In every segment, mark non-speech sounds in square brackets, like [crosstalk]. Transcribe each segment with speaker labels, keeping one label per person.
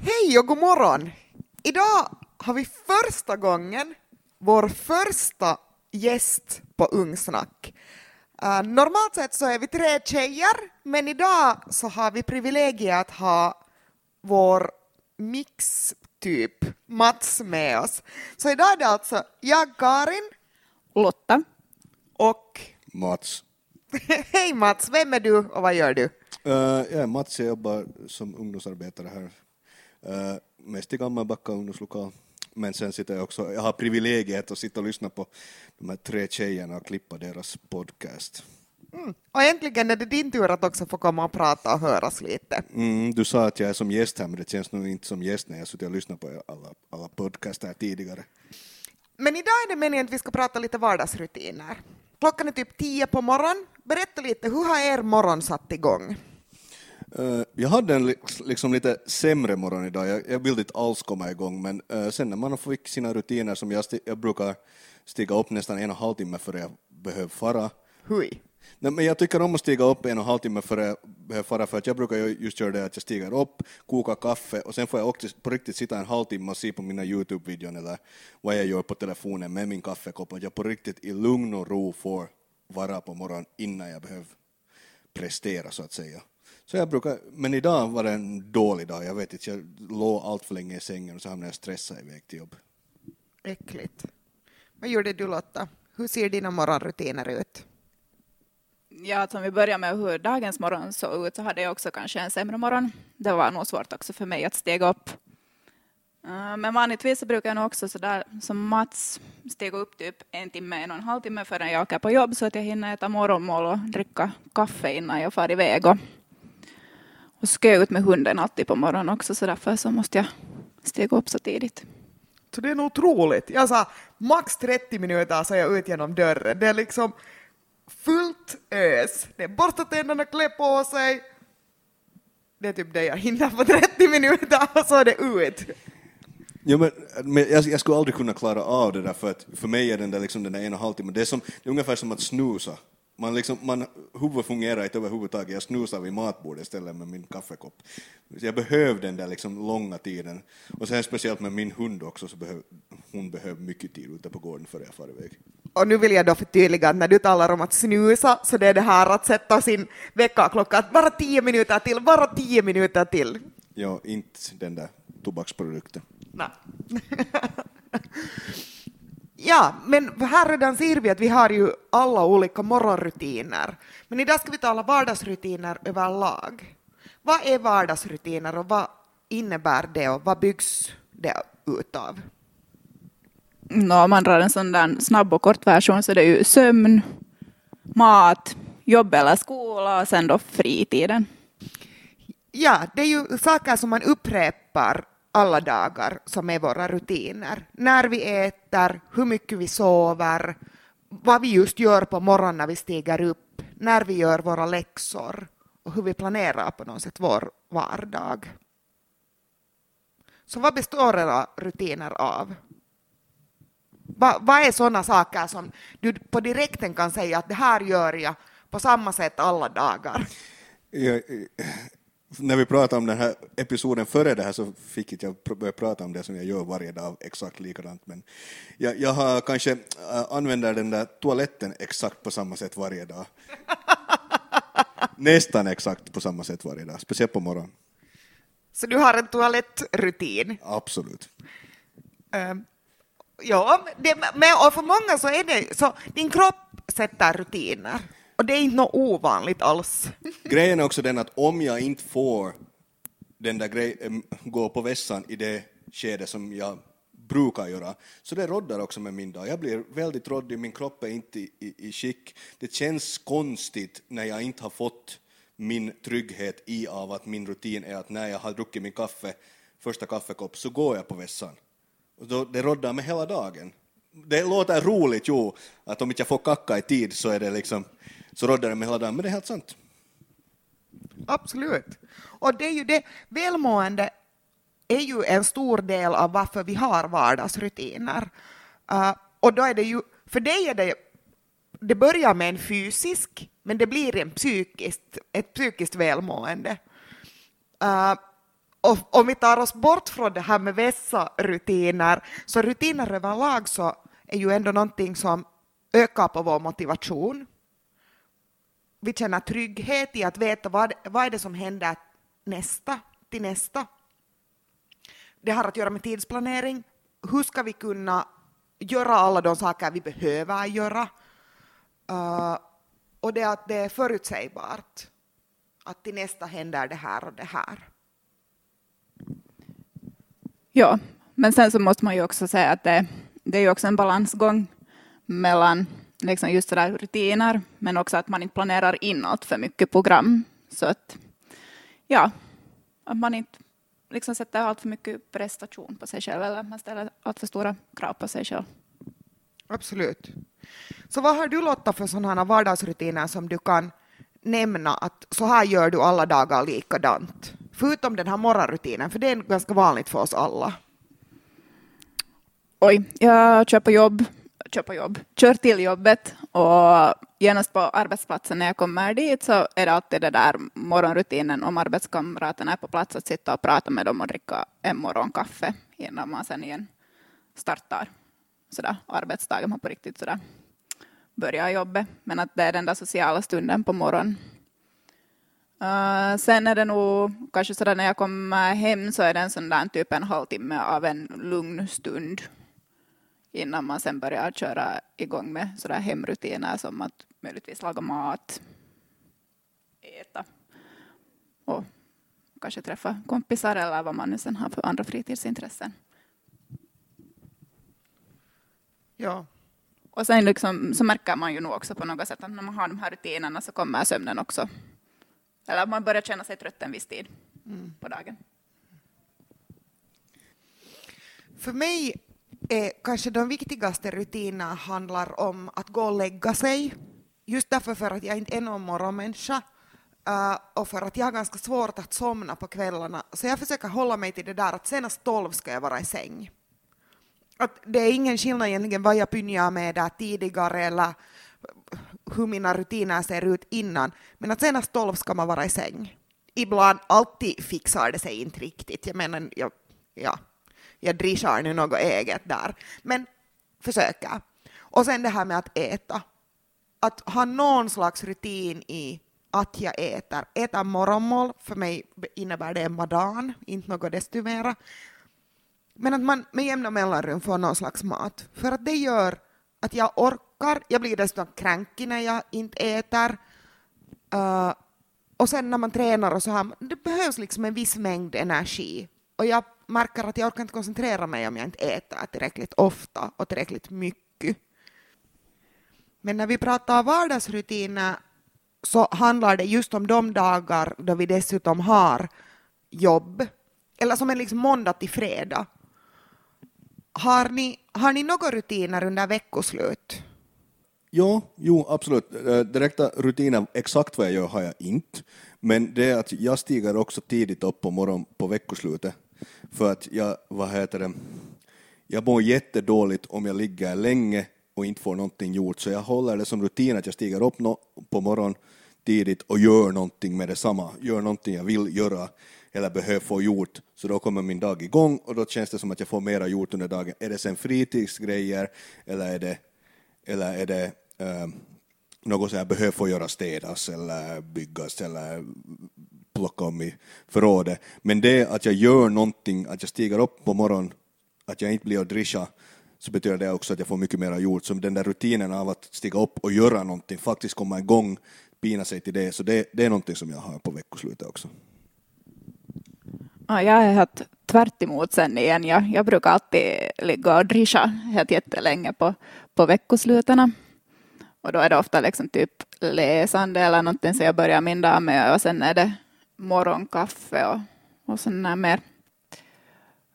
Speaker 1: Hej och god morgon! Idag har vi första gången vår första gäst på Ungsnack. Uh, normalt sett så är vi tre tjejer, men idag så har vi privilegiet att ha vår mix-typ Mats med oss. Så idag är det alltså jag, Karin.
Speaker 2: Lotta.
Speaker 1: Och...
Speaker 3: Mats. [laughs]
Speaker 1: Hej Mats, vem är du och vad gör du?
Speaker 3: Uh, jag är Mats, jag jobbar som ungdomsarbetare här. Uh, mest i Gammelbacka ungdomslokal. Men sen sitter jag också, jag har privilegiet att sitta och lyssna på de här tre tjejerna och klippa deras podcast.
Speaker 1: Mm. Och äntligen är det din tur att också få komma och prata och höras lite.
Speaker 3: Mm, du sa att jag är som gäst här, men det känns nog inte som gäst när jag suttit och lyssnat på alla, alla podcast här tidigare.
Speaker 1: Men idag är det meningen att vi ska prata lite vardagsrutiner. Klockan är typ tio på morgonen. Berätta lite, hur har er morgon satt igång?
Speaker 3: Uh, jag hade en liksom lite sämre morgon idag. Jag, jag vill inte alls komma igång, men uh, sen när man fick sina rutiner som jag, jag brukar stiga upp nästan en och en halv timme före jag behöver fara.
Speaker 1: Hui.
Speaker 3: Nej, men jag tycker om att stiga upp en och en halv timme före jag behöver fara, för att jag brukar just göra det att jag stiger upp, kokar kaffe och sen får jag också på riktigt sitta en halvtimme och se på mina Youtube-videon eller vad jag gör på telefonen med min kaffekopp, att jag på riktigt i lugn och ro får vara på morgonen innan jag behöver prestera så att säga. Så jag brukar, men idag var det en dålig dag, jag vet inte, jag låg allt för länge i sängen och så hamnade jag stressad iväg till jobb.
Speaker 1: Äckligt. Vad gjorde du Lotta? Hur ser dina morgonrutiner ut?
Speaker 2: Ja, om vi börjar med hur dagens morgon såg ut så hade jag också kanske en sämre morgon. Det var nog svårt också för mig att stiga upp. Eh, men vanligtvis så brukar jag nog också sådär som Mats stiga upp typ en timme, en och en halv timme förrän jag åker på jobb så att jag hinner äta morgonmål och dricka kaffe innan jag far iväg. Och, och ska jag ut med hunden alltid på morgonen också så därför så måste jag stiga upp så tidigt.
Speaker 1: Så det är nog otroligt. Jag sa max 30 minuter så är jag ut genom dörren. Det är liksom fullt ös. Det är borsta tänderna, klä på sig. Det är typ det jag hinner på 30 minuter och så är det ut.
Speaker 3: Ja, men, men jag, jag, skulle aldrig kunna klara av det där för att för mig är den där, liksom, den där en och en halv timme, det är, som, det är ungefär som att snusa. Man liksom, man, huvudet fungerar inte överhuvudtaget. Jag snusar vid matbordet istället med min kaffekopp. Så jag behöver den där liksom långa tiden. Och sen speciellt med min hund också, så behöv, hon behöver mycket tid ute på gården före jag far iväg.
Speaker 1: Och nu vill jag då förtydliga att när du talar om att snusa så det är det här att sätta sin väckarklocka att bara tio minuter till, bara tio minuter till.
Speaker 3: Ja, inte den där tobaksprodukten.
Speaker 1: Nej. [laughs] Ja, men här redan ser vi att vi har ju alla olika morgonrutiner. Men idag ska vi tala vardagsrutiner överlag. Vad är vardagsrutiner och vad innebär det och vad byggs det utav?
Speaker 2: No, om man drar en sån där snabb och kort version så är det ju sömn, mat, jobb eller skola och sen då fritiden.
Speaker 1: Ja, det är ju saker som man upprepar alla dagar som är våra rutiner. När vi äter, hur mycket vi sover, vad vi just gör på morgonen när vi stiger upp, när vi gör våra läxor och hur vi planerar på något sätt vår vardag. Så vad består era rutiner av? Vad, vad är sådana saker som du på direkten kan säga att det här gör jag på samma sätt alla dagar?
Speaker 3: Jag, när vi pratade om den här episoden före det här så fick inte jag börja prata om det som jag gör varje dag exakt likadant. Men jag, jag har kanske äh, använder den där toaletten exakt på samma sätt varje dag. Nästan exakt på samma sätt varje dag, speciellt på morgonen.
Speaker 1: Så du har en toalettrutin?
Speaker 3: Absolut.
Speaker 1: Uh, ja, det, men och för många så är det så, din kropp sätter rutiner. Och det är inte något ovanligt alls. [laughs]
Speaker 3: Grejen är också den att om jag inte får den där grejen, gå på vässan i det skede som jag brukar göra, så det roddar också med min dag. Jag blir väldigt råddig, min kropp är inte i, i, i skick. Det känns konstigt när jag inte har fått min trygghet i av att min rutin är att när jag har druckit min kaffe, första kaffekopp, så går jag på vässan. Och då, det roddar mig hela dagen. Det låter roligt, jo, att om inte jag får kacka i tid så är det liksom så rådde det med hela dagen, men det är helt sant.
Speaker 1: Absolut. Och det är ju det, välmående är ju en stor del av varför vi har vardagsrutiner. Uh, och då är det ju, för dig är det, det börjar med en fysisk, men det blir en psykiskt, ett psykiskt välmående. Uh, och om vi tar oss bort från det här med vässa rutiner, så rutiner överlag så är ju ändå någonting som ökar på vår motivation. Vi känner trygghet i att veta vad, vad är det som händer nästa, till nästa. Det har att göra med tidsplanering. Hur ska vi kunna göra alla de saker vi behöver göra? Uh, och det att det är förutsägbart. Att till nästa händer det här och det här.
Speaker 2: Ja, men sen så måste man ju också säga att det, det är ju också en balansgång mellan liksom just sådär rutiner, men också att man inte planerar in allt för mycket program. Så att, ja, att man inte liksom sätter allt för mycket prestation på sig själv eller man ställer allt för stora krav på sig själv.
Speaker 1: Absolut. Så vad har du Lotta för sådana vardagsrutiner som du kan nämna att så här gör du alla dagar likadant? Förutom den här morgonrutinen, för det är ganska vanligt för oss alla.
Speaker 2: Oj, jag kör på jobb, kör jobb, kör till jobbet och genast på arbetsplatsen när jag kommer dit så är det alltid det där morgonrutinen om arbetskamraterna är på plats att sitta och prata med dem och dricka en morgonkaffe innan man sen igen startar sådär, arbetsdagen. Man på riktigt sådär börjar jobbet. Men att det är den där sociala stunden på morgonen. Uh, sen är det nog kanske sådär när jag kommer hem så är det en sån där typ en halvtimme av en lugn stund innan man sen börjar köra igång med sådär hemrutiner som att möjligtvis laga mat, äta och kanske träffa kompisar eller vad man nu sen har för andra fritidsintressen.
Speaker 1: Ja.
Speaker 2: Och sen liksom, så märker man ju nog också på något sätt att när man har de här rutinerna så kommer sömnen också. Eller man börjar känna sig trött en viss tid mm. på dagen.
Speaker 1: För mig är kanske de viktigaste rutinerna handlar om att gå och lägga sig. Just därför för att jag inte är någon morgonmänniska uh, och för att jag har ganska svårt att somna på kvällarna. Så jag försöker hålla mig till det där att senast tolv ska jag vara i säng att det är ingen skillnad egentligen vad jag pynjar med där tidigare eller hur mina rutiner ser ut innan, men att senast tolv ska man vara i säng. Ibland, alltid fixar det sig inte riktigt. Jag menar, jag, ja, jag drischar nu något eget där, men försöker. Och sen det här med att äta. Att ha någon slags rutin i att jag äter. Äta morgonmål, för mig innebär det en badan, inte något desto mera. Men att man med jämna mellanrum får någon slags mat. För att det gör att jag orkar, jag blir dessutom kränkig när jag inte äter. Uh, och sen när man tränar och så här, det behövs liksom en viss mängd energi. Och jag märker att jag orkar inte koncentrera mig om jag inte äter tillräckligt ofta och tillräckligt mycket. Men när vi pratar vardagsrutiner så handlar det just om de dagar då vi dessutom har jobb, eller som en liksom måndag till fredag, har ni, har ni några rutiner under veckoslut?
Speaker 3: Ja, jo, absolut. Eh, direkta rutiner, exakt vad jag gör har jag inte. Men det är att jag stiger också tidigt upp på morgonen på veckoslutet. För att jag, vad heter det, jag mår jättedåligt om jag ligger länge och inte får någonting gjort. Så jag håller det som rutin att jag stiger upp på morgonen tidigt och gör någonting med detsamma. Gör någonting jag vill göra eller behöver få gjort, så då kommer min dag igång och då känns det som att jag får mera gjort under dagen. Är det sen fritidsgrejer eller är det, eller är det äh, något som jag behöver få göra städas eller byggas eller plocka om i förrådet. Men det att jag gör någonting, att jag stiger upp på morgonen, att jag inte blir och drischa, så betyder det också att jag får mycket mer gjort. Så den där rutinen av att stiga upp och göra någonting, faktiskt komma igång, pina sig till det, så det, det är någonting som jag har på veckoslutet också.
Speaker 2: Ja, jag är helt tvärt emot sen igen. Jag, jag brukar alltid ligga och drischa helt jättelänge på, på veckoslutena. Och då är det ofta liksom typ läsande eller någonting som jag börjar min dag med och sen är det morgonkaffe och, och sådana mer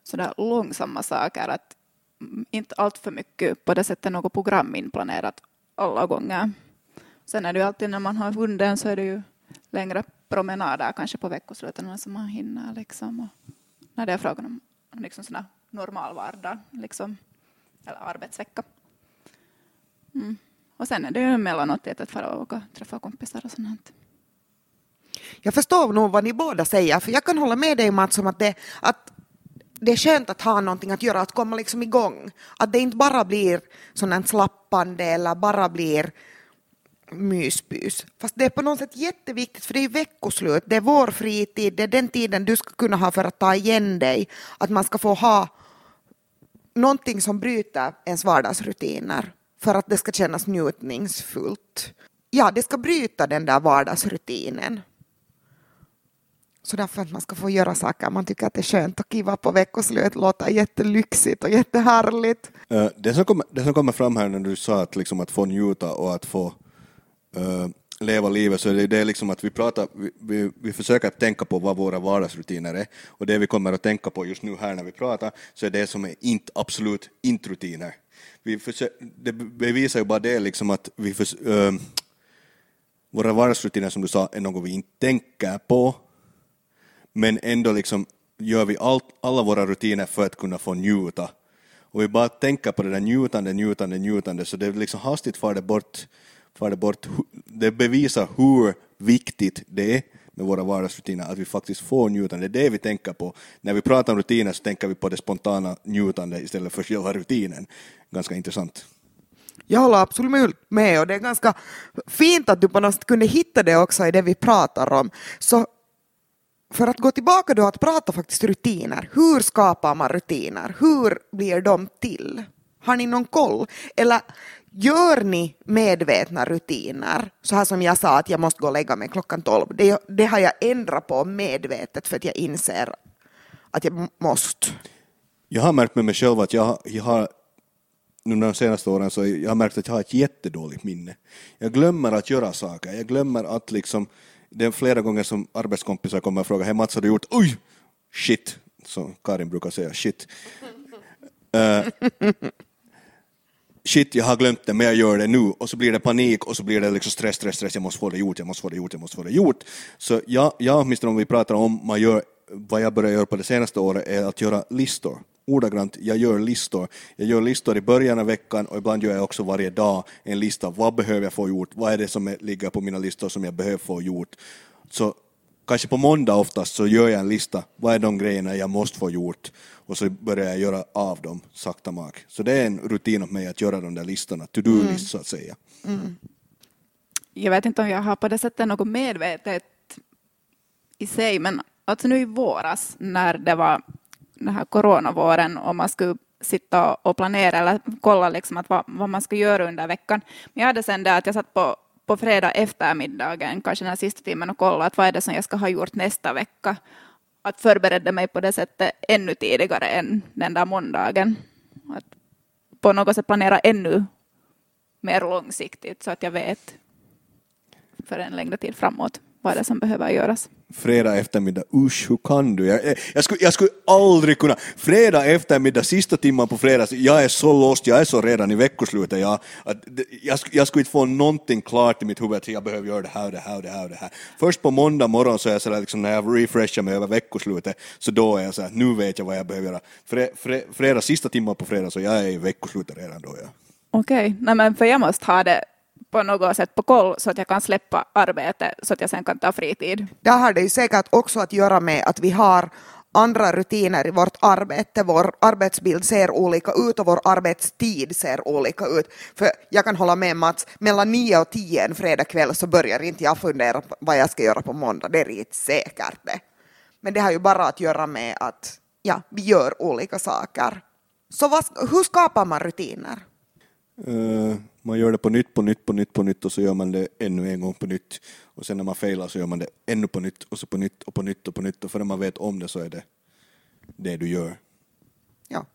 Speaker 2: sådär långsamma saker. Att inte allt för mycket på det sättet något program inplanerat alla gånger. Sen är det ju alltid när man har hunden så är det ju längre promenader kanske på veckosluten som man hinner. Liksom. Och när det är frågan om liksom såna normal vardag, liksom, eller arbetsvecka. Mm. Och sen är det ju emellanåt att fara och åka träffa kompisar och sånt.
Speaker 1: Jag förstår nog vad ni båda säger, för jag kan hålla med dig Mats om att det, att det är skönt att ha någonting att göra, att komma liksom igång. Att det inte bara blir sådant slappande eller bara blir myspys. Fast det är på något sätt jätteviktigt för det är veckoslut, det är vår fritid, det är den tiden du ska kunna ha för att ta igen dig. Att man ska få ha någonting som bryter ens vardagsrutiner för att det ska kännas njutningsfullt. Ja, det ska bryta den där vardagsrutinen. Så därför att man ska få göra saker man tycker att det är skönt att kiva på veckoslut låter jättelyxigt och jättehärligt.
Speaker 3: Eh, det, som kommer, det som kommer fram här när du sa att, liksom, att få njuta och att få uh, leva livet så är det liksom att vi pratar, vi, vi, vi, försöker tänka på vad våra vardagsrutiner är och det vi kommer att tänka på just nu här när vi pratar så är det som är inte absolut inte rutiner. Vi försöker, det bevisar ju bara det liksom att vi för, uh, eh, våra vardagsrutiner som du sa är något vi inte tänker på men ändå liksom gör vi allt, alla våra rutiner för att kunna få njuta. Och vi bara tänker på det där njutande, njutande, njutande, så det är liksom hastigt far det bort, far det bort. Det bevisar hur viktigt det är med våra vardagsrutiner, att vi faktiskt får njutande. Det är det vi tänker på. När vi pratar om rutiner så tänker vi på det spontana njutande istället för själva rutinen. Ganska intressant.
Speaker 1: Jag håller absolut med och det är ganska fint att du på något sätt kunde hitta det också i det vi pratar om. Så för att gå tillbaka då att prata faktiskt rutiner. Hur skapar man rutiner? Hur blir de till? Har ni någon koll? Eller gör ni medvetna rutiner? Så här som jag sa att jag måste gå och lägga mig klockan tolv. Det, det har jag ändrat på medvetet för att jag inser att jag måste.
Speaker 3: Jag har märkt med mig själv att jag, jag har nu de senaste åren så jag har märkt att jag har ett jättedåligt minne. Jag glömmer att göra saker. Jag glömmer att liksom det är flera gånger som arbetskompisar kommer och frågar, hej Mats har du gjort, oj, shit, som Karin brukar säga, shit. Uh, [laughs] shit, jag har glömt det, men jag gör det nu. Och så blir det panik och så blir det liksom stress, stress, stress, jag måste få det gjort, jag måste få det gjort, jag måste få det gjort. Så jag, jag åtminstone om vi pratar om man gör, vad jag börjar göra på det senaste året är att göra listor ordagrant, jag gör listor. Jag gör listor i början av veckan och ibland gör jag också varje dag en lista. Vad behöver jag få gjort? Vad är det som ligger på mina listor som jag behöver få gjort? Så kanske på måndag oftast så gör jag en lista. Vad är de grejerna jag måste få gjort? Och så börjar jag göra av dem sakta mak. Så det är en rutin åt mig att göra de där listorna, to-do-list mm. så att säga. Mm.
Speaker 2: Jag vet inte om jag har på det sättet något medvetet i sig, men alltså nu i våras när det var den här coronavåren och man skulle sitta och planera eller kolla liksom att vad, vad man ska göra under veckan. Men jag hade sen det att jag satt på, på fredag eftermiddagen, kanske den här sista timmen och kollade att vad är det som jag ska ha gjort nästa vecka. Att förbereda mig på det sättet ännu tidigare än den där måndagen. Att på något sätt planera ännu mer långsiktigt så att jag vet för en längre tid framåt vad det är som behöver göras.
Speaker 3: Fredag eftermiddag, usch hur kan du? Jag, jag, skulle, jag skulle aldrig kunna. Fredag eftermiddag, sista timman på fredag, jag är så lost, jag är så redan i veckoslutet. Jag, att, jag, jag skulle inte få någonting klart i mitt huvud att jag behöver göra det här, det här, det här, det här. Först på måndag morgon så är jag sådär, liksom, när jag refreshar mig över veckoslutet, så då är jag såhär, nu vet jag vad jag behöver göra. Fre, fre, fredag, sista timman på fredag, så jag är i veckoslutet redan då. Ja.
Speaker 2: Okej, okay. för jag måste ha det på något sätt på koll så att jag kan släppa arbete så att jag sen kan ta fritid.
Speaker 1: Det har det ju säkert också att göra med att vi har andra rutiner i vårt arbete. Vår arbetsbild ser olika ut och vår arbetstid ser olika ut. För jag kan hålla med Mats, mellan nio och tio en fredagkväll så börjar inte jag fundera på vad jag ska göra på måndag. Det är riktigt säkert det. Men det har ju bara att göra med att ja, vi gör olika saker. Så vad, hur skapar man rutiner?
Speaker 3: Uh man gör det på nytt, på nytt, på nytt, på nytt och så gör man det ännu en gång på nytt. Och sen när man failar så gör man det ännu på nytt och så på nytt och på nytt och på nytt och förrän man vet om det så är det det du gör.
Speaker 1: Ja.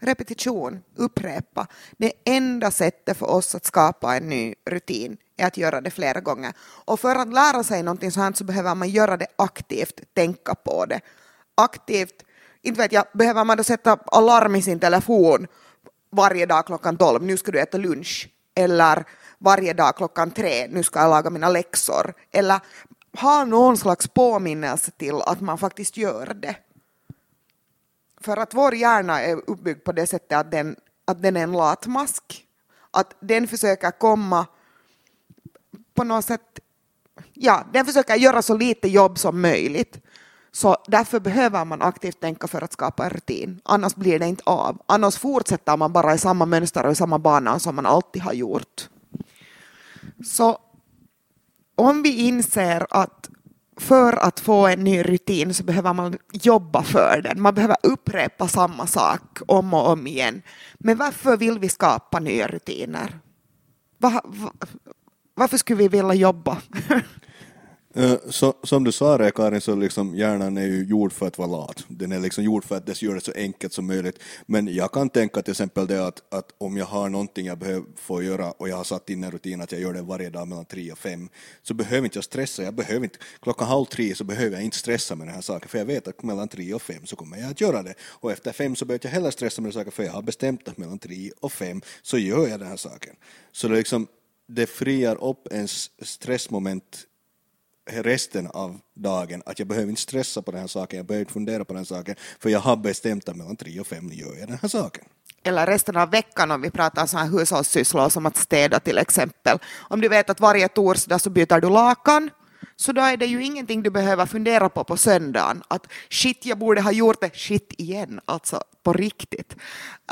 Speaker 1: Repetition, upprepa. Det enda sättet för oss att skapa en ny rutin är att göra det flera gånger. Och för att lära sig någonting sånt så behöver man göra det aktivt, tänka på det. Aktivt, inte vet jag, behöver man då sätta alarm i sin telefon varje dag klockan tolv, nu ska du äta lunch. Eller varje dag klockan tre, nu ska jag laga mina läxor. Eller ha någon slags påminnelse till att man faktiskt gör det. För att vår hjärna är uppbyggd på det sättet att den, att den är en latmask. Att den försöker komma på något sätt ja, den försöker göra så lite jobb som möjligt. Så därför behöver man aktivt tänka för att skapa en rutin. Annars blir det inte av. Annars fortsätter man bara i samma mönster och i samma bana som man alltid har gjort. Så om vi inser att för att få en ny rutin så behöver man jobba för den. Man behöver upprepa samma sak om och om igen. Men varför vill vi skapa nya rutiner? Var, var, varför skulle vi vilja jobba? [laughs]
Speaker 3: Eh, så, som du sa det Karin, så liksom hjärnan är ju gjord för att vara lat. Den är liksom gjord för att det gör det så enkelt som möjligt. Men jag kan tänka till exempel det att, att om jag har någonting jag behöver få göra och jag har satt in en rutin att jag gör det varje dag mellan tre och fem så behöver inte jag stressa. Jag behöver inte, klockan halv tre så behöver jag inte stressa med den här saken för jag vet att mellan tre och fem så kommer jag att göra det. Och efter fem så behöver jag heller stressa med den saken för jag har bestämt att mellan tre och fem så gör jag den här saken. Så det, liksom, det friar upp ens stressmoment resten av dagen att jag behöver inte stressa på den här saken, jag behöver inte fundera på den här saken, för jag har bestämt att mellan tre och fem gör jag den här saken.
Speaker 1: eller resten av veckan om vi pratar så här hushållssysslor som att städa till exempel. Om du vet att varje torsdag så byter du lakan så då är det ju ingenting du behöver fundera på på söndagen. Att shit, jag borde ha gjort det, shit igen, alltså på riktigt.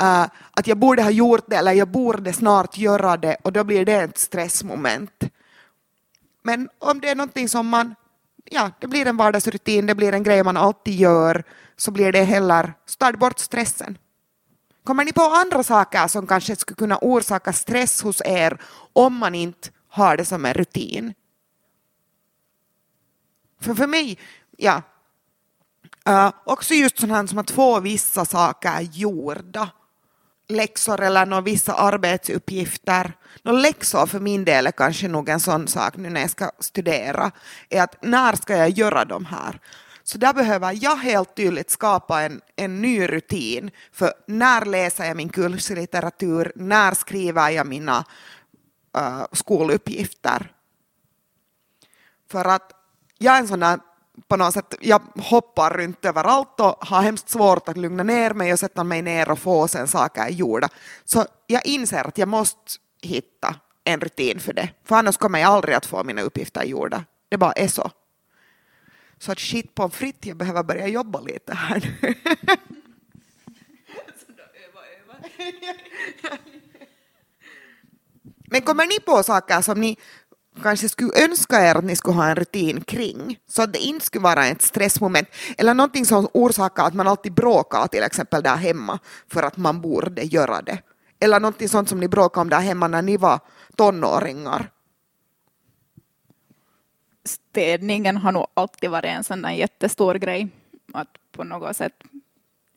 Speaker 1: Uh, att jag borde ha gjort det eller jag borde snart göra det och då blir det ett stressmoment. Men om det är någonting som man, ja, det blir en vardagsrutin, det blir en grej man alltid gör, så blir det heller, så tar det bort stressen. Kommer ni på andra saker som kanske skulle kunna orsaka stress hos er om man inte har det som en rutin? För för mig, ja, uh, också just sådana här som att få vissa saker gjorda. Läxor eller några vissa arbetsuppgifter. Nå, läxor för min del är kanske nog en sån sak nu när jag ska studera. Är att när ska jag göra de här? Så där behöver jag helt tydligt skapa en, en ny rutin. För när läser jag min kurslitteratur? När skriver jag mina uh, skoluppgifter? För att jag är en sån där, på något sätt, jag hoppar runt överallt och har hemskt svårt att lugna ner mig och sätta mig ner och få sen saker gjorda. Så jag inser att jag måste hitta en rutin för det, för annars kommer jag aldrig att få mina uppgifter gjorda. Det bara är så. Så att shit på fritt, jag behöver börja jobba lite här nu. Men kommer ni på saker som ni kanske skulle önska er att ni skulle ha en rutin kring, så att det inte skulle vara ett stressmoment, eller någonting som orsakar att man alltid bråkar till exempel där hemma för att man borde göra det, eller någonting sånt som ni bråkade om där hemma när ni var tonåringar.
Speaker 2: städningen har nog alltid varit en sån där jättestor grej. Att på något sätt,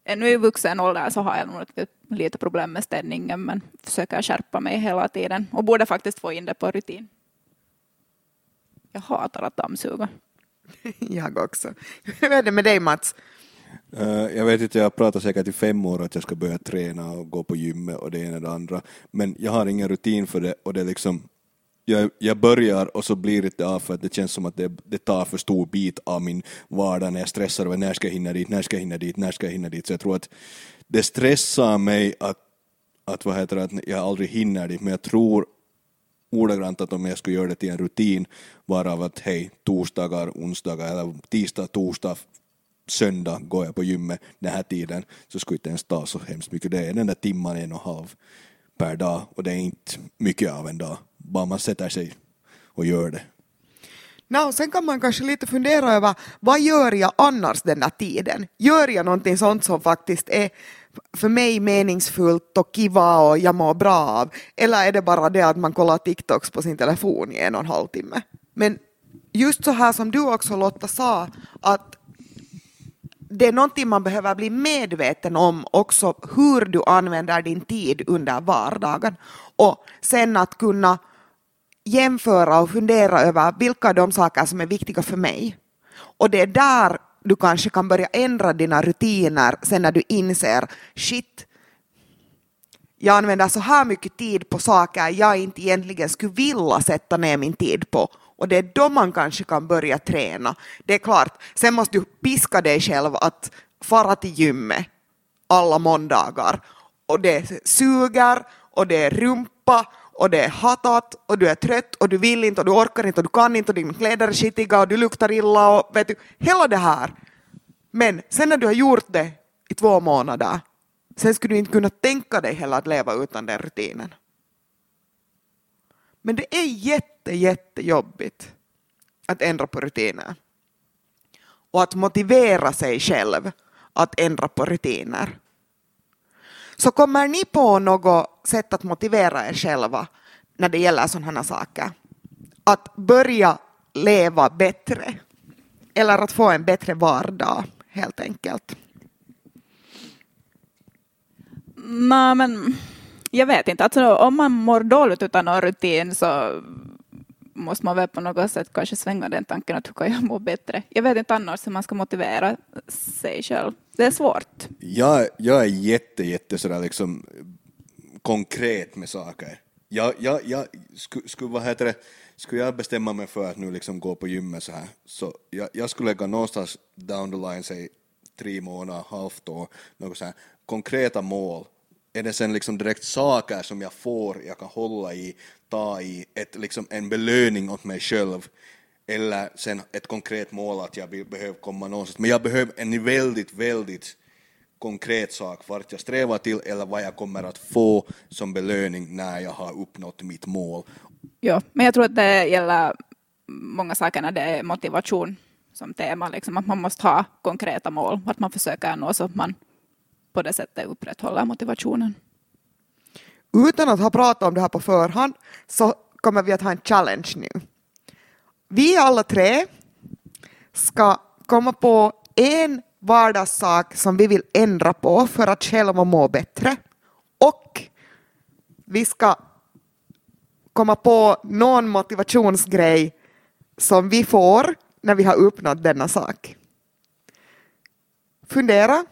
Speaker 2: ännu i vuxen ålder så har jag nog lite, lite problem med städningen men försöker skärpa mig hela tiden och borde faktiskt få in det på rutin. Jag hatar att dammsuga. [laughs]
Speaker 1: Jag också. Hur är det med dig Mats?
Speaker 3: Eh, jag vet inte, jag pratar säkert i fem år att jag ska börja träna och gå på gymmet och det ena och det andra, men jag har ingen rutin för det och det är liksom jag, jag börjar och så blir det inte av för att det känns som att det, det tar för stor bit av min vardag när jag stressar över när ska jag hinna dit, när ska jag hinna dit, när ska jag hinna dit. Så jag tror att det stressar mig att, att, vad heter det, att jag aldrig hinner dit, men jag tror ordagrant att om jag skulle göra det till en rutin varav att hej, torsdagar, onsdagar eller tisdag, torsdag, söndag går jag på gymmet den här tiden så skulle det inte ens ta så hemskt mycket. Det är den där timman, en och en halv per dag och det är inte mycket av en dag. Bara man sätter sig och gör det.
Speaker 1: No, sen kan man kanske lite fundera över vad gör jag annars den där tiden? Gör jag någonting sånt som faktiskt är för mig meningsfullt och kiva och jag mår bra av? Eller är det bara det att man kollar TikToks på sin telefon i en och en halv timme? Men just så här som du också Lotta sa, att det är någonting man behöver bli medveten om också hur du använder din tid under vardagen. Och sen att kunna jämföra och fundera över vilka de saker som är viktiga för mig. Och det är där du kanske kan börja ändra dina rutiner sen när du inser shit, jag använder så här mycket tid på saker jag inte egentligen skulle vilja sätta ner min tid på. Och det är då man kanske kan börja träna. Det är klart, sen måste du piska dig själv att fara till gymmet alla måndagar. Och det suger och det är rumpa och det är hatat och du är trött och du vill inte och du orkar inte och du kan inte och dina kläder är skitiga och du luktar illa och vet du, hela det här. Men sen när du har gjort det i två månader, sen skulle du inte kunna tänka dig heller att leva utan den rutinen. Men det är jätte, jättejobbigt att ändra på rutiner. Och att motivera sig själv att ändra på rutiner. Så kommer ni på något sätt att motivera er själva när det gäller sådana här saker? Att börja leva bättre eller att få en bättre vardag helt enkelt.
Speaker 2: Nej, men jag vet inte. Alltså, om man mår dåligt utan någon rutin så måste man väl på något sätt kanske svänga den tanken att hur kan jag må bättre? Jag vet inte annars hur man ska motivera sig själv. Det är svårt.
Speaker 3: Jag, jag är jätte, jätte sådär liksom konkret med saker. Jag, jag, jag skulle, skulle, vad heter det, skulle jag bestämma mig för att nu liksom gå på gymmet så här, så jag, jag skulle lägga någonstans down the line, säg tre månader, halvt år, något så här, konkreta mål. Är det sen liksom direkt saker som jag får, jag kan hålla i, ta i, ett, liksom en belöning åt mig själv, eller sen ett konkret mål att jag behöver komma någonstans. Men jag behöver en väldigt, väldigt konkret sak vart jag strävar till eller vad jag kommer att få som belöning när jag har uppnått mitt mål.
Speaker 2: Ja, men jag tror att det gäller många saker när det är motivation som tema, liksom, att man måste ha konkreta mål, att man försöker nå så att man på det sättet upprätthåller motivationen.
Speaker 1: Utan att ha pratat om det här på förhand så kommer vi att ha en challenge nu. Vi alla tre ska komma på en vardagssak som vi vill ändra på för att själva må bättre. Och vi ska komma på någon motivationsgrej som vi får när vi har uppnått denna sak. Fundera.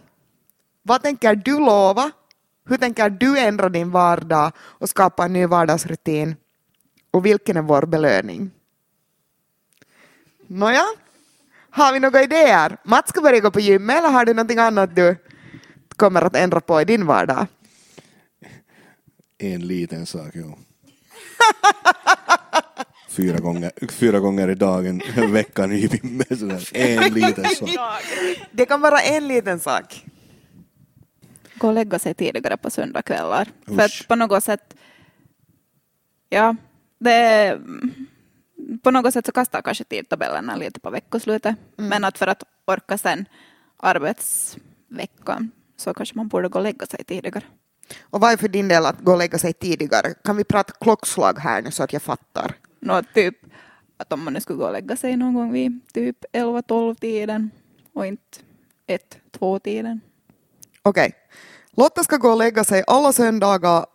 Speaker 1: Vad tänker du lova? Hur tänker du ändra din vardag och skapa en ny vardagsrutin? Och vilken är vår belöning? Nåja, har vi några idéer? Mats ska börja gå på gymmet eller har du någonting annat du kommer att ändra på i din vardag?
Speaker 3: En liten sak, jo. [laughs] fyra, gånger, fyra gånger i dagen, veckan i gymmet. En liten sak.
Speaker 1: Det kan vara en liten sak.
Speaker 2: Gå och lägga sig tidigare på söndagkvällar. För att på något sätt, ja, det på något sätt så kastar kanske tidtabellerna lite på veckoslutet. Mm. Men att för att orka sen arbetsveckan så kanske man borde gå och lägga sig tidigare.
Speaker 1: Och vad är för din del att gå och lägga sig tidigare? Kan vi prata klockslag här nu så att jag fattar?
Speaker 2: Nå, typ att om man nu skulle gå och lägga sig någon gång vid typ 11-12 tiden och inte 1-2 tiden.
Speaker 1: Okej. Okay. Lotta ska gå och lägga sig alla söndagar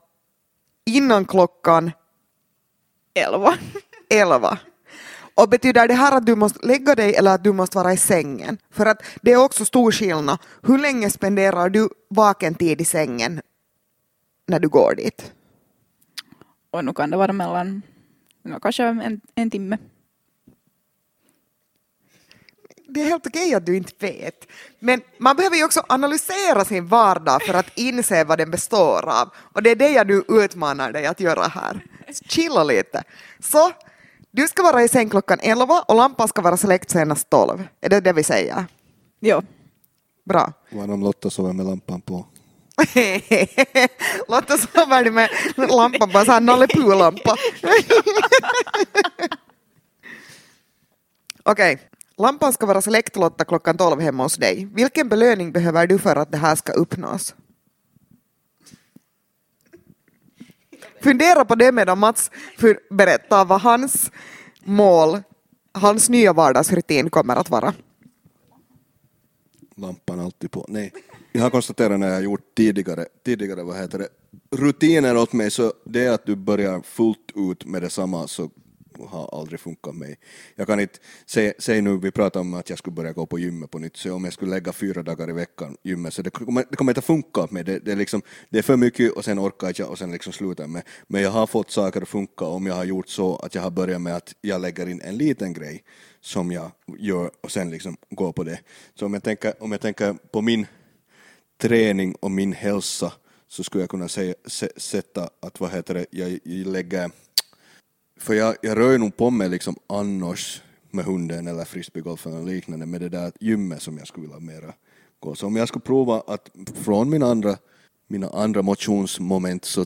Speaker 1: innan klockan
Speaker 2: 11.
Speaker 1: 11. Och betyder det här att du måste lägga dig eller att du måste vara i sängen? För att det är också stor skillnad. Hur länge spenderar du vaken tid i sängen när du går dit?
Speaker 2: Och nu kan det vara mellan kanske en, en timme.
Speaker 1: Det är helt okej att du inte vet. Men man behöver ju också analysera sin vardag för att inse vad den består av. Och det är det jag nu utmanar dig att göra här. Chilla lite. Så du ska vara i säng klockan 11 och lampan ska vara släckt senast 12. Är det det vi säger?
Speaker 2: Jo.
Speaker 1: Bra.
Speaker 3: Vad om Lotta sover med lampan på? [laughs]
Speaker 1: Lotta sover med lampan på, en sån här Nalle lampa [laughs] Okej, okay lampan ska vara släktlotta klockan 12 hemma hos dig. Vilken belöning behöver du för att det här ska uppnås? Fundera på det medan Mats berättar vad hans mål, hans nya vardagsrutin kommer att vara.
Speaker 3: Lampan alltid på. Nej. Jag har konstaterat när jag har gjort tidigare, tidigare vad heter det, rutiner åt mig så det är att du börjar fullt ut med detsamma så har aldrig funkat mig. Jag kan inte, säg, säg nu, vi pratar om att jag skulle börja gå på gymmet på nytt, så om jag skulle lägga fyra dagar i veckan gymmet, så det kommer, det kommer inte funka åt mig. Det, det, är liksom, det är för mycket och sen orkar jag och sen liksom slutar med. Men jag har fått saker att funka om jag har gjort så att jag har börjat med att jag lägger in en liten grej som jag gör och sen liksom går på det. Så om jag tänker, om jag tänker på min träning och min hälsa så skulle jag kunna säga, se, sätta att vad heter det, jag, jag lägger, för jag, jag rör ju nog på mig liksom annars med hunden eller frisbeegolfen eller liknande med det där gymmet som jag skulle vilja mera gå. Så om jag skulle prova att från mina andra, mina andra motionsmoment så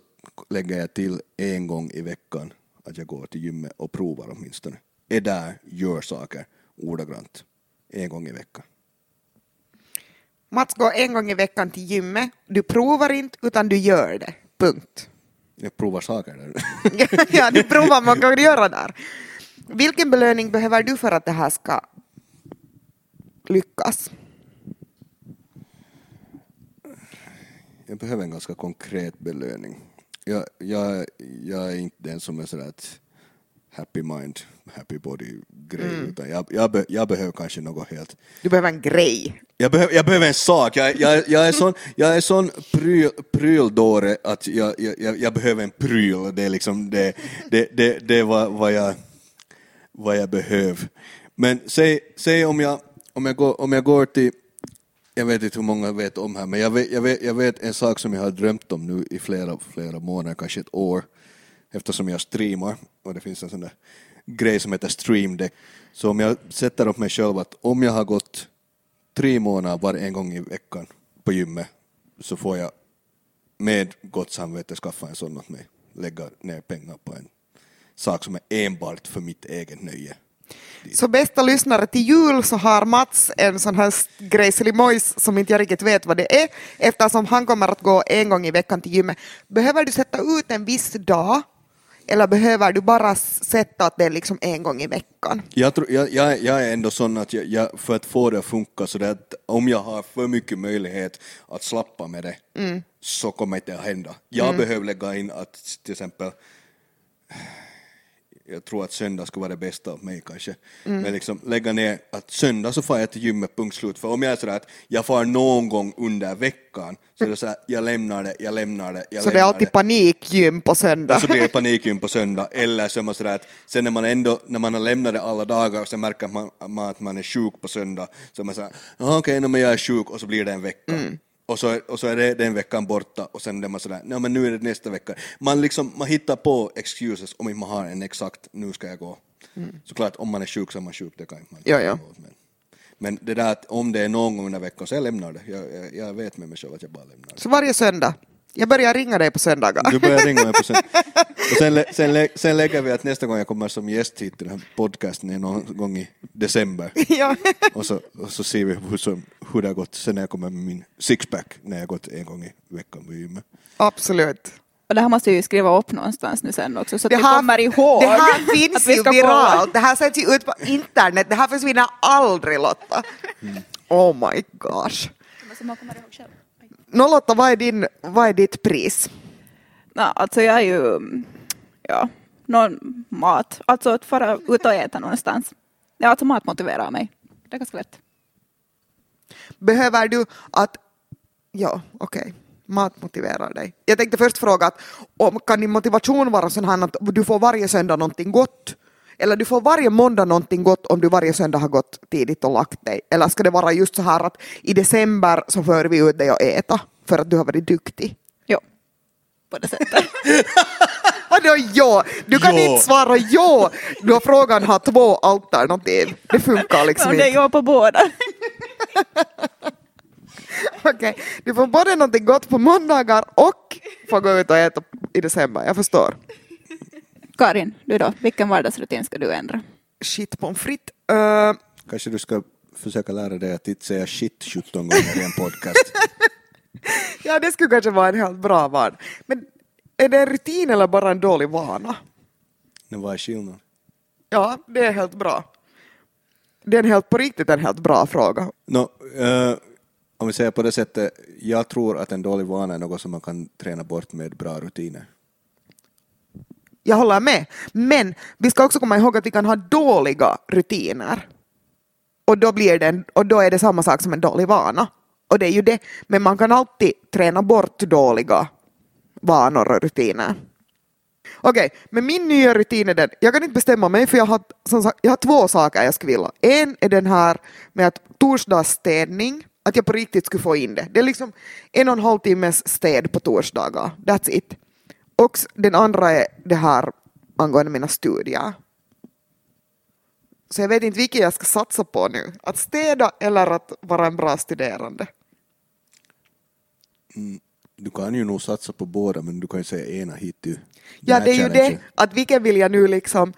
Speaker 3: lägger jag till en gång i veckan att jag går till gymmet och provar åtminstone. Är där, gör saker ordagrant. En gång i veckan.
Speaker 1: Mats går en gång i veckan till gymmet. Du provar inte, utan du gör det. Punkt.
Speaker 3: Jag provar saker där. [laughs]
Speaker 1: ja, du provar vad kan göra där. Vilken belöning behöver du för att det här ska lyckas?
Speaker 3: Jag behöver en ganska konkret belöning. Jag, jag, jag är inte den som är sådär att happy mind, happy body grej, utan jag, jag, be, jag behöver kanske något helt
Speaker 1: Du behöver en grej.
Speaker 3: Jag, behöver, jag behöver en sak. Jag, jag, jag är sån, jag är sån pryl, pryldåre att jag, jag, jag behöver en pryl. Det är liksom det, det, det, det är vad, vad, jag, vad jag behöver. Men säg, säg om, jag, om, jag går, om jag går till, jag vet inte hur många vet om här, men jag vet, jag vet, jag vet en sak som jag har drömt om nu i flera, flera månader, kanske ett år, eftersom jag streamar och det finns en sån där grej som heter stream deck. Så om jag sätter upp mig själv att om jag har gått tre månader var en gång i veckan på gymmet så får jag med gott samvete skaffa en sån åt mig. Lägga ner pengar på en sak som är enbart för mitt eget nöje.
Speaker 1: Så bästa lyssnare, till jul så har Mats en sån här grejselimojs som inte jag riktigt vet vad det är, eftersom han kommer att gå en gång i veckan till gymmet. Behöver du sätta ut en viss dag eller behöver du bara sätta att det är liksom en gång i veckan?
Speaker 3: Jag, tror, jag, jag, jag är ändå sån att jag, jag, för att få det att funka så det att om jag har för mycket möjlighet att slappa med det så kommer det inte att hända. Jag behöver lägga in att till exempel jag tror att söndag skulle vara det bästa av mig kanske. Men liksom lägga ner att söndag så får jag till gymmet, punkt slut. För om jag är sådär att jag far någon gång under veckan så är det såhär, jag lämnar det, jag lämnar det, jag
Speaker 1: Så det är
Speaker 3: lämnar
Speaker 1: alltid panikgym på söndag.
Speaker 3: och så blir det panikgym på söndag, eller så är man sådär att sen när man ändå, när man har lämnat det alla dagar och sen märker man, man att man är sjuk på söndag, så är man såhär, "Jaha, okej, okay, men jag är sjuk och så blir det en vecka. Och så, och så är det den veckan borta och sen är man sådär, nej men nu är det nästa vecka. Man liksom, man hittar på excuses om man har en exakt, nu ska jag gå. Såklart, om man är sjuk så är man sjuk, det kan inte man
Speaker 1: Ja, ja.
Speaker 3: Men, men det där att om det är någon gång under veckan så jag lämnar det. Jag, jag, jag vet med mig själv att jag bara lämnar det.
Speaker 1: Så varje söndag. Jag börjar ringa dig på söndagar.
Speaker 3: Du börjar ringa mig på sen. [laughs] Och sen, lä- sen, lä- sen lägger vi att nästa gång jag kommer som gäst hit till den här podcasten är någon gång i december. [laughs]
Speaker 1: ja.
Speaker 3: Och så, och så ser vi hur, som, hur det har gått sen när jag kommer med min sixpack när jag gått en gång i veckan på gymmet.
Speaker 1: Absolut.
Speaker 2: Och det här måste jag ju skriva upp någonstans nu sen också så att
Speaker 1: Det
Speaker 2: vi
Speaker 1: här,
Speaker 2: kommer ihåg
Speaker 1: det här [laughs] finns
Speaker 2: vi
Speaker 1: ju viralt. Det här sätts ju ut på internet. Det här försvinner aldrig Lotta. Oh my gosh.
Speaker 2: Så man kommer ihåg själv.
Speaker 1: Nå Lotta, vad är, din, vad är ditt pris?
Speaker 2: Nå, alltså jag är ju, ja, någon mat. Alltså att fara ut och äta någonstans. Ja, alltså mat motiverar mig. Det är ganska lätt.
Speaker 1: Behöver du att... Ja, okej. Mat motiverar dig. Jag tänkte först fråga att om, kan din motivation vara sån här att du får varje söndag någonting gott? Eller du får varje måndag någonting gott om du varje söndag har gått tidigt och lagt dig? Eller ska det vara just så här att i december så för vi ut dig och äta för att du har varit duktig?
Speaker 2: Jo, på det sättet. [laughs]
Speaker 1: Vadå ja? Du kan
Speaker 3: Ja.
Speaker 1: inte svara ja då frågan har två alternativ. Det funkar liksom
Speaker 2: det är
Speaker 1: inte.
Speaker 2: jag på båda. [laughs]
Speaker 1: Okej, Du får både någonting gott på måndagar och får gå ut och äta i december. Jag förstår.
Speaker 2: Karin, du då? Vilken vardagsrutin ska du ändra?
Speaker 1: Shit pommes frites. Uh,
Speaker 3: Kanske du ska försöka lära dig att inte säga shit 17 gånger i en podcast. [laughs]
Speaker 1: ja, det skulle kanske vara en helt bra van. Men är det en rutin eller bara en dålig vana?
Speaker 3: Men vad är skillnaden?
Speaker 1: Ja, det är helt bra. Det är en helt på riktigt en helt bra fråga.
Speaker 3: Nå, eh, om vi säger på det sättet, jag tror att en dålig vana är något som man kan träna bort med bra rutiner.
Speaker 1: Jag håller med. Men vi ska också komma ihåg att vi kan ha dåliga rutiner. Och då, blir det en, och då är det samma sak som en dålig vana. Och det är ju det. Men man kan alltid träna bort dåliga vanor och rutiner. Okej, men min nya rutin är den, jag kan inte bestämma mig för jag har, som sagt, jag har två saker jag skulle vilja. En är den här med att torsdagsstädning Att jag på riktigt skulle få in det. Det är liksom en och en halv timmes städ på torsdagar. That's it. Och den andra är det här angående mina studier. Så jag vet inte vilket jag ska satsa på nu. Att städa eller att vara en bra studerande.
Speaker 3: Du kan ju nog satsa på båda, men du kan ju säga ena hit till
Speaker 1: Ja, det är ju det. Att vilken vill jag nu liksom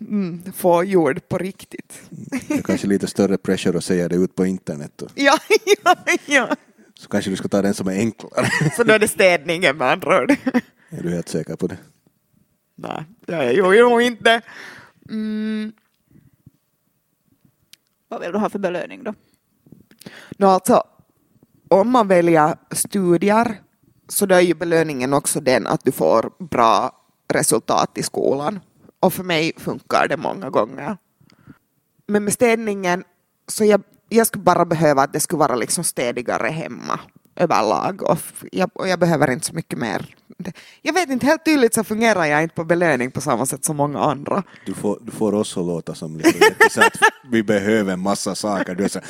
Speaker 1: mm, få gjord på riktigt.
Speaker 3: Det är kanske lite större pressure att säga det ut på internet. Då.
Speaker 1: ja, [laughs] ja, ja.
Speaker 3: Så kanske du ska ta den som är enklare.
Speaker 1: Så då är det städningen med andra ord.
Speaker 3: Är du helt säker på det?
Speaker 1: Nej, jag är ju nog inte. Mm,
Speaker 2: Vad vill du ha för belöning då?
Speaker 1: no, alltså, om man väljer studier så då är ju belöningen också den att du får bra resultat i skolan. Och för mig funkar det många gånger. Men med städningen så jag, jag skulle bara behöva att det skulle vara liksom städigare hemma överlag och jag, och jag behöver inte så mycket mer. Det- Jag vet inte, helt tydligt så fungerar jag inte på belöning på samma sätt som många andra.
Speaker 3: Du får, du får oss att låta som lite så att vi behöver en massa saker. Du är så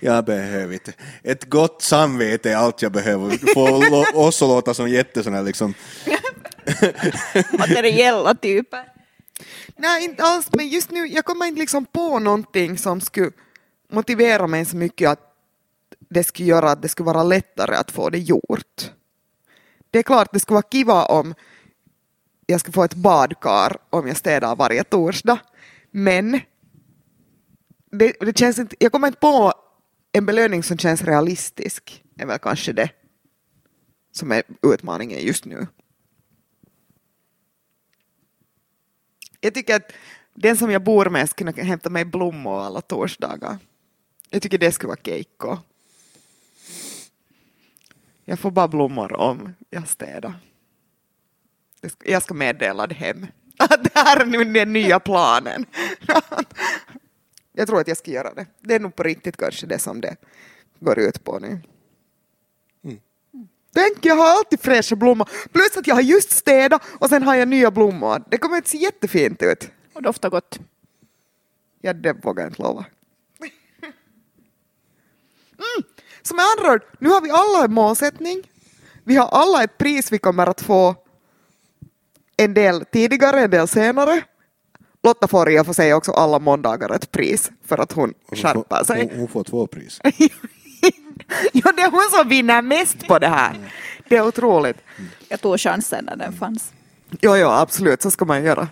Speaker 3: jag behöver inte. Ett gott samvete är allt jag behöver. Du får lo- oss att låta som jätte såna här liksom.
Speaker 2: Materiella typer.
Speaker 1: Nej, inte alls, men just nu, jag kommer inte liksom på någonting som skulle motivera mig så mycket att det skulle göra att det skulle vara lättare att få det gjort. Det är klart, det skulle vara kiva om jag ska få ett badkar om jag städar varje torsdag, men det, det känns inte, jag kommer inte på en belöning som känns realistisk, är väl kanske det som är utmaningen just nu. Jag tycker att den som jag bor med skulle kunna hämta mig blommor alla torsdagar. Jag tycker det skulle vara keikko. Jag får bara blommor om jag städar. Jag ska meddela det hem. [laughs] Det här är nu den nya planen. [laughs] Jag tror att jag ska göra det. Det är nog på riktigt kanske det som det går ut på nu. Tänk, jag har alltid fräscha blommor. Plus att jag har just städat och sen har jag nya blommor. Det kommer att se jättefint ut.
Speaker 2: Och doftar gott.
Speaker 1: Ja, det vågar jag inte lova. [laughs] Mm. Så med andra ord, nu har vi alla en målsättning. Vi har alla ett pris vi kommer att få en del tidigare, en del senare. Lotta får i och för sig också alla måndagar ett pris för att hon
Speaker 3: Hon
Speaker 1: skärper sig.
Speaker 3: hon, hon får två pris. [laughs]
Speaker 1: ja, det är hon som vinner mest på det här. Det är otroligt.
Speaker 2: Jag tog chansen när den fanns.
Speaker 1: Jo, jo, absolut, så ska man göra.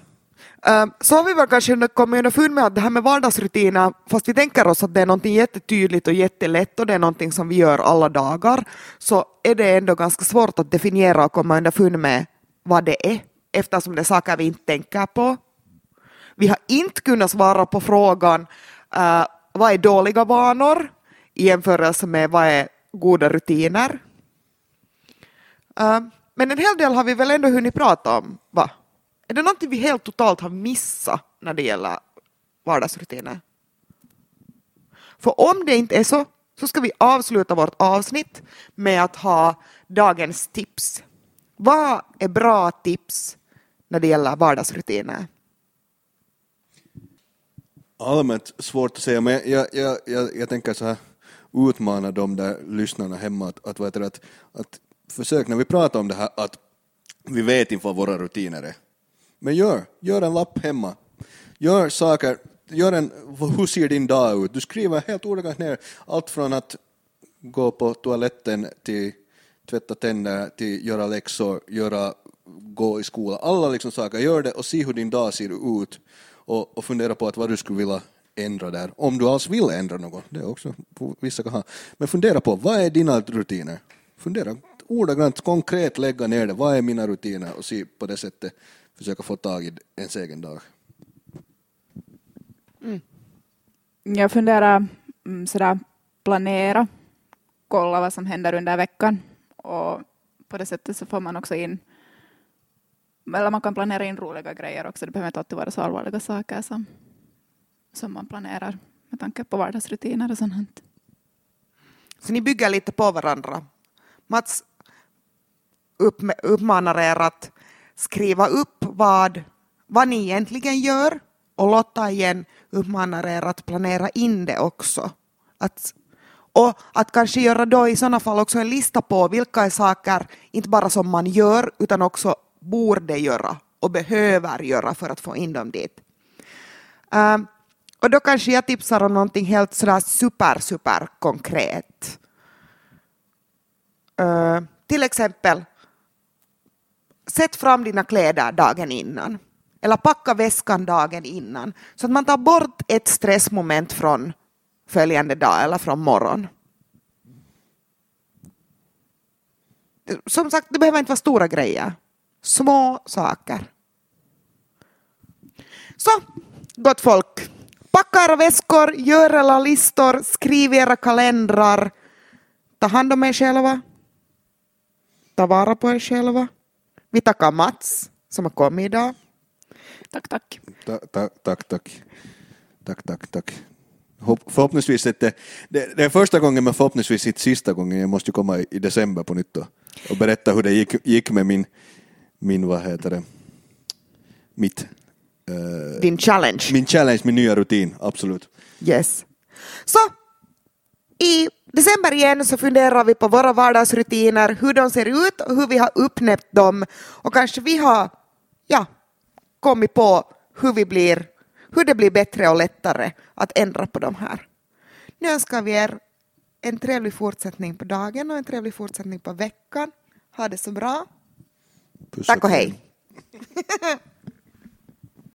Speaker 1: Ähm, så har vi väl kanske kommit underfund med att det här med vardagsrutiner, fast vi tänker oss att det är någonting jättetydligt och jättelätt och det är någonting som vi gör alla dagar, så är det ändå ganska svårt att definiera och komma underfund med vad det är, eftersom det är saker vi inte tänker på. Vi har inte kunnat svara på frågan uh, vad är dåliga vanor i jämförelse med vad är goda rutiner. Uh, men en hel del har vi väl ändå hunnit prata om, va? Är det någonting vi helt totalt har missat när det gäller vardagsrutiner? För om det inte är så, så ska vi avsluta vårt avsnitt med att ha dagens tips. Vad är bra tips när det gäller vardagsrutiner?
Speaker 3: Allmänt svårt att säga, men jag, jag, jag, jag tänker så här utmana de där lyssnarna hemma att, att, vad att, att försök när vi pratar om det här att vi vet inte vad våra rutiner är. Men gör, gör en lapp hemma. Gör saker, gör en, hur ser din dag ut? Du skriver helt ordagrant ner allt från att gå på toaletten till tvätta tänder, till göra läxor, göra, gå i skolan. Alla liksom saker, gör det och se hur din dag ser ut och, och fundera på att vad du skulle vilja ändra där. Om du alls vill ändra något, det är också vissa kan ha. Men fundera på, vad är dina rutiner? Fundera ordagrant, konkret lägga ner det, vad är mina rutiner och se på det sättet försöka få tag i ens egen dag.
Speaker 2: Jag funderar mm, sådär planera, kolla vad som händer under veckan och på det sättet så får man också in eller man kan planera in roliga grejer också. Det behöver inte alltid vara så allvarliga saker som, som man planerar med tanke på vardagsrutiner och sånt.
Speaker 1: Så ni bygger lite på varandra. Mats upp, uppmanar er att skriva upp vad, vad ni egentligen gör och Lotta igen uppmanar er att planera in det också. Att Och att kanske göra då i sådana fall också en lista på vilka är saker, inte bara som man gör, utan också borde göra och behöver göra för att få in dem dit. Uh, och då kanske jag tipsar om någonting helt sådär super, super konkret. Uh, till exempel, sätt fram dina kläder dagen innan. Eller packa väskan dagen innan. Så att man tar bort ett stressmoment från följande dag eller från morgon. Som sagt, det behöver inte vara stora grejer. Små saker. Så, gott folk. Packa era väskor, gör era listor, skriv era kalendrar. Ta hand om er själva. Ta vara på er själva. Vi tackar Mats som har kommit idag.
Speaker 2: Tack, tack.
Speaker 3: Ta, ta, tack, tack. Tack, tack, tack. Hopp, förhoppningsvis inte, det, det är första gången men förhoppningsvis inte sista gången. Jag måste ju komma i, december på nytt och berätta hur det gick, gick med min, min, vad heter det, mitt, eh,
Speaker 1: Din challenge.
Speaker 3: min challenge, min nya rutin, absolut.
Speaker 1: Yes. Så i december igen så funderar vi på våra vardagsrutiner, hur de ser ut och hur vi har uppnämnt dem och kanske vi har ja, kommit på hur, vi blir, hur det blir bättre och lättare att ändra på de här. Nu önskar vi er en trevlig fortsättning på dagen och en trevlig fortsättning på veckan. Ha det så bra.
Speaker 3: Puss
Speaker 1: Tack och hej. [laughs]